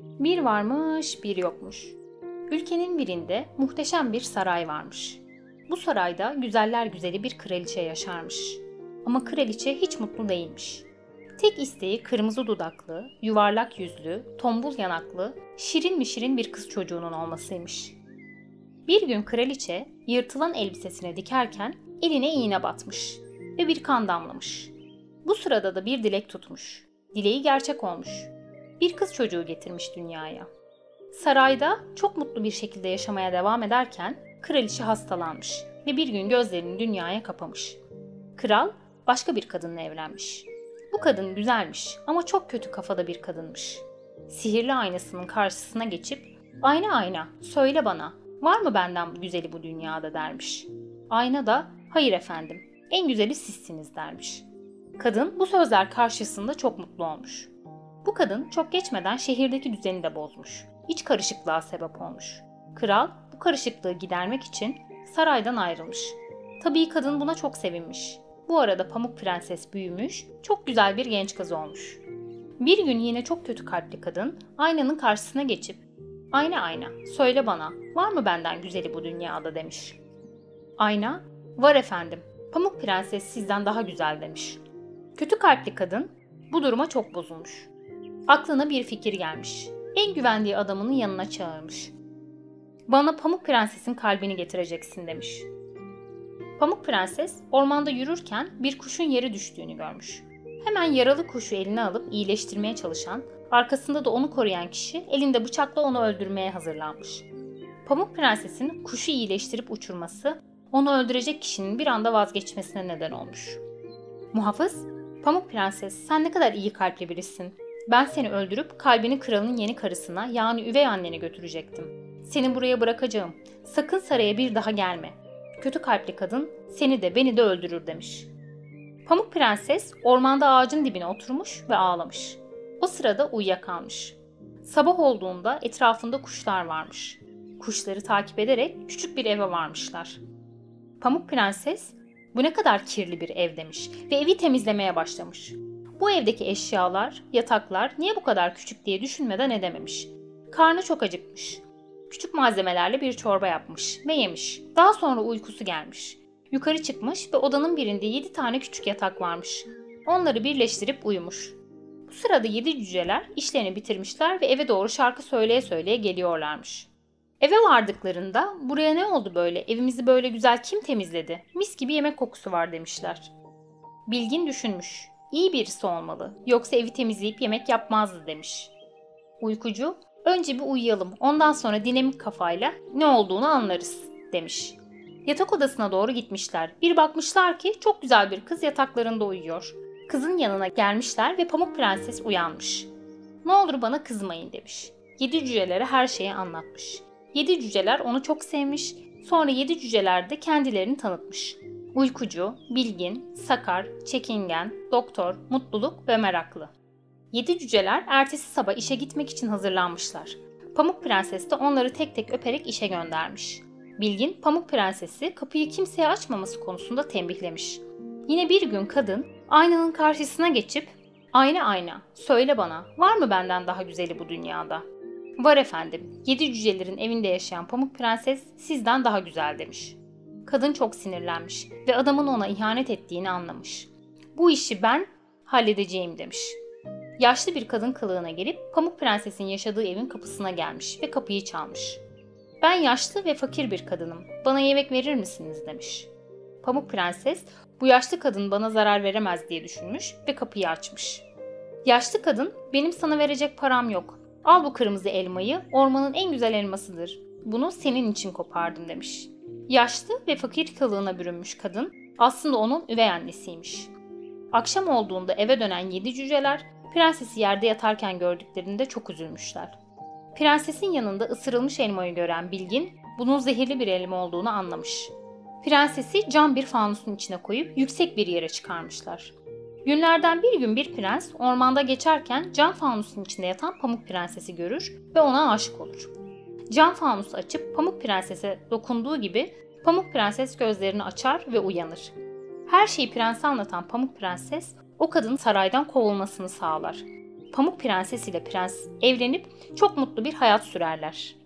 Bir varmış, bir yokmuş. Ülkenin birinde muhteşem bir saray varmış. Bu sarayda güzeller güzeli bir kraliçe yaşarmış. Ama kraliçe hiç mutlu değilmiş. Tek isteği kırmızı dudaklı, yuvarlak yüzlü, tombul yanaklı, şirin mi şirin bir kız çocuğunun olmasıymış. Bir gün kraliçe yırtılan elbisesine dikerken eline iğne batmış ve bir kan damlamış. Bu sırada da bir dilek tutmuş. Dileği gerçek olmuş. Bir kız çocuğu getirmiş dünyaya. Sarayda çok mutlu bir şekilde yaşamaya devam ederken kraliçe hastalanmış ve bir gün gözlerini dünyaya kapamış. Kral başka bir kadınla evlenmiş. Bu kadın güzelmiş ama çok kötü kafada bir kadınmış. Sihirli aynasının karşısına geçip ayna ayna söyle bana var mı benden güzeli bu dünyada dermiş. Ayna da hayır efendim en güzeli sizsiniz dermiş. Kadın bu sözler karşısında çok mutlu olmuş. Bu kadın çok geçmeden şehirdeki düzeni de bozmuş. İç karışıklığa sebep olmuş. Kral bu karışıklığı gidermek için saraydan ayrılmış. Tabii kadın buna çok sevinmiş. Bu arada Pamuk Prenses büyümüş, çok güzel bir genç kız olmuş. Bir gün yine çok kötü kalpli kadın aynanın karşısına geçip Ayna ayna, söyle bana, var mı benden güzeli bu dünyada demiş. Ayna, var efendim, Pamuk Prenses sizden daha güzel demiş. Kötü kalpli kadın bu duruma çok bozulmuş. Aklına bir fikir gelmiş. En güvendiği adamının yanına çağırmış. Bana Pamuk Prenses'in kalbini getireceksin demiş. Pamuk Prenses ormanda yürürken bir kuşun yere düştüğünü görmüş. Hemen yaralı kuşu eline alıp iyileştirmeye çalışan, arkasında da onu koruyan kişi elinde bıçakla onu öldürmeye hazırlanmış. Pamuk Prenses'in kuşu iyileştirip uçurması onu öldürecek kişinin bir anda vazgeçmesine neden olmuş. Muhafız, Pamuk Prenses sen ne kadar iyi kalpli birisin. Ben seni öldürüp kalbini kralın yeni karısına yani üvey annene götürecektim. Seni buraya bırakacağım. Sakın saraya bir daha gelme. Kötü kalpli kadın seni de beni de öldürür demiş. Pamuk Prenses ormanda ağacın dibine oturmuş ve ağlamış. O sırada uyuyakalmış. Sabah olduğunda etrafında kuşlar varmış. Kuşları takip ederek küçük bir eve varmışlar. Pamuk Prenses bu ne kadar kirli bir ev demiş ve evi temizlemeye başlamış. Bu evdeki eşyalar, yataklar niye bu kadar küçük diye düşünmeden edememiş. Karnı çok acıkmış. Küçük malzemelerle bir çorba yapmış ve yemiş. Daha sonra uykusu gelmiş. Yukarı çıkmış ve odanın birinde 7 tane küçük yatak varmış. Onları birleştirip uyumuş. Bu sırada yedi cüceler işlerini bitirmişler ve eve doğru şarkı söyleye söyleye geliyorlarmış. Eve vardıklarında buraya ne oldu böyle, evimizi böyle güzel kim temizledi, mis gibi yemek kokusu var demişler. Bilgin düşünmüş, iyi birisi olmalı, yoksa evi temizleyip yemek yapmazdı demiş. Uykucu, önce bir uyuyalım, ondan sonra dinamik kafayla ne olduğunu anlarız demiş. Yatak odasına doğru gitmişler. Bir bakmışlar ki çok güzel bir kız yataklarında uyuyor. Kızın yanına gelmişler ve Pamuk Prenses uyanmış. Ne olur bana kızmayın demiş. Yedi cücelere her şeyi anlatmış. Yedi cüceler onu çok sevmiş, sonra yedi cüceler de kendilerini tanıtmış. Uykucu, bilgin, sakar, çekingen, doktor, mutluluk ve meraklı. Yedi cüceler ertesi sabah işe gitmek için hazırlanmışlar. Pamuk Prenses de onları tek tek öperek işe göndermiş. Bilgin, Pamuk Prensesi kapıyı kimseye açmaması konusunda tembihlemiş. Yine bir gün kadın aynanın karşısına geçip ''Ayna ayna, söyle bana, var mı benden daha güzeli bu dünyada?'' ''Var efendim, yedi cücelerin evinde yaşayan Pamuk Prenses sizden daha güzel.'' demiş. Kadın çok sinirlenmiş ve adamın ona ihanet ettiğini anlamış. ''Bu işi ben halledeceğim.'' demiş. Yaşlı bir kadın kılığına gelip Pamuk Prenses'in yaşadığı evin kapısına gelmiş ve kapıyı çalmış. Ben yaşlı ve fakir bir kadınım. Bana yemek verir misiniz demiş. Pamuk Prenses bu yaşlı kadın bana zarar veremez diye düşünmüş ve kapıyı açmış. Yaşlı kadın benim sana verecek param yok. Al bu kırmızı elmayı ormanın en güzel elmasıdır. Bunu senin için kopardım demiş. Yaşlı ve fakir kılığına bürünmüş kadın aslında onun üvey annesiymiş. Akşam olduğunda eve dönen yedi cüceler prensesi yerde yatarken gördüklerinde çok üzülmüşler. Prensesin yanında ısırılmış elmayı gören Bilgin bunun zehirli bir elma olduğunu anlamış. Prensesi cam bir fanusun içine koyup yüksek bir yere çıkarmışlar. Günlerden bir gün bir prens ormanda geçerken cam fanusun içinde yatan Pamuk Prensesi görür ve ona aşık olur. Cam fanusu açıp Pamuk Prenses'e dokunduğu gibi Pamuk Prenses gözlerini açar ve uyanır. Her şeyi prense anlatan Pamuk Prenses o kadının saraydan kovulmasını sağlar. Pamuk Prenses ile prens evlenip çok mutlu bir hayat sürerler.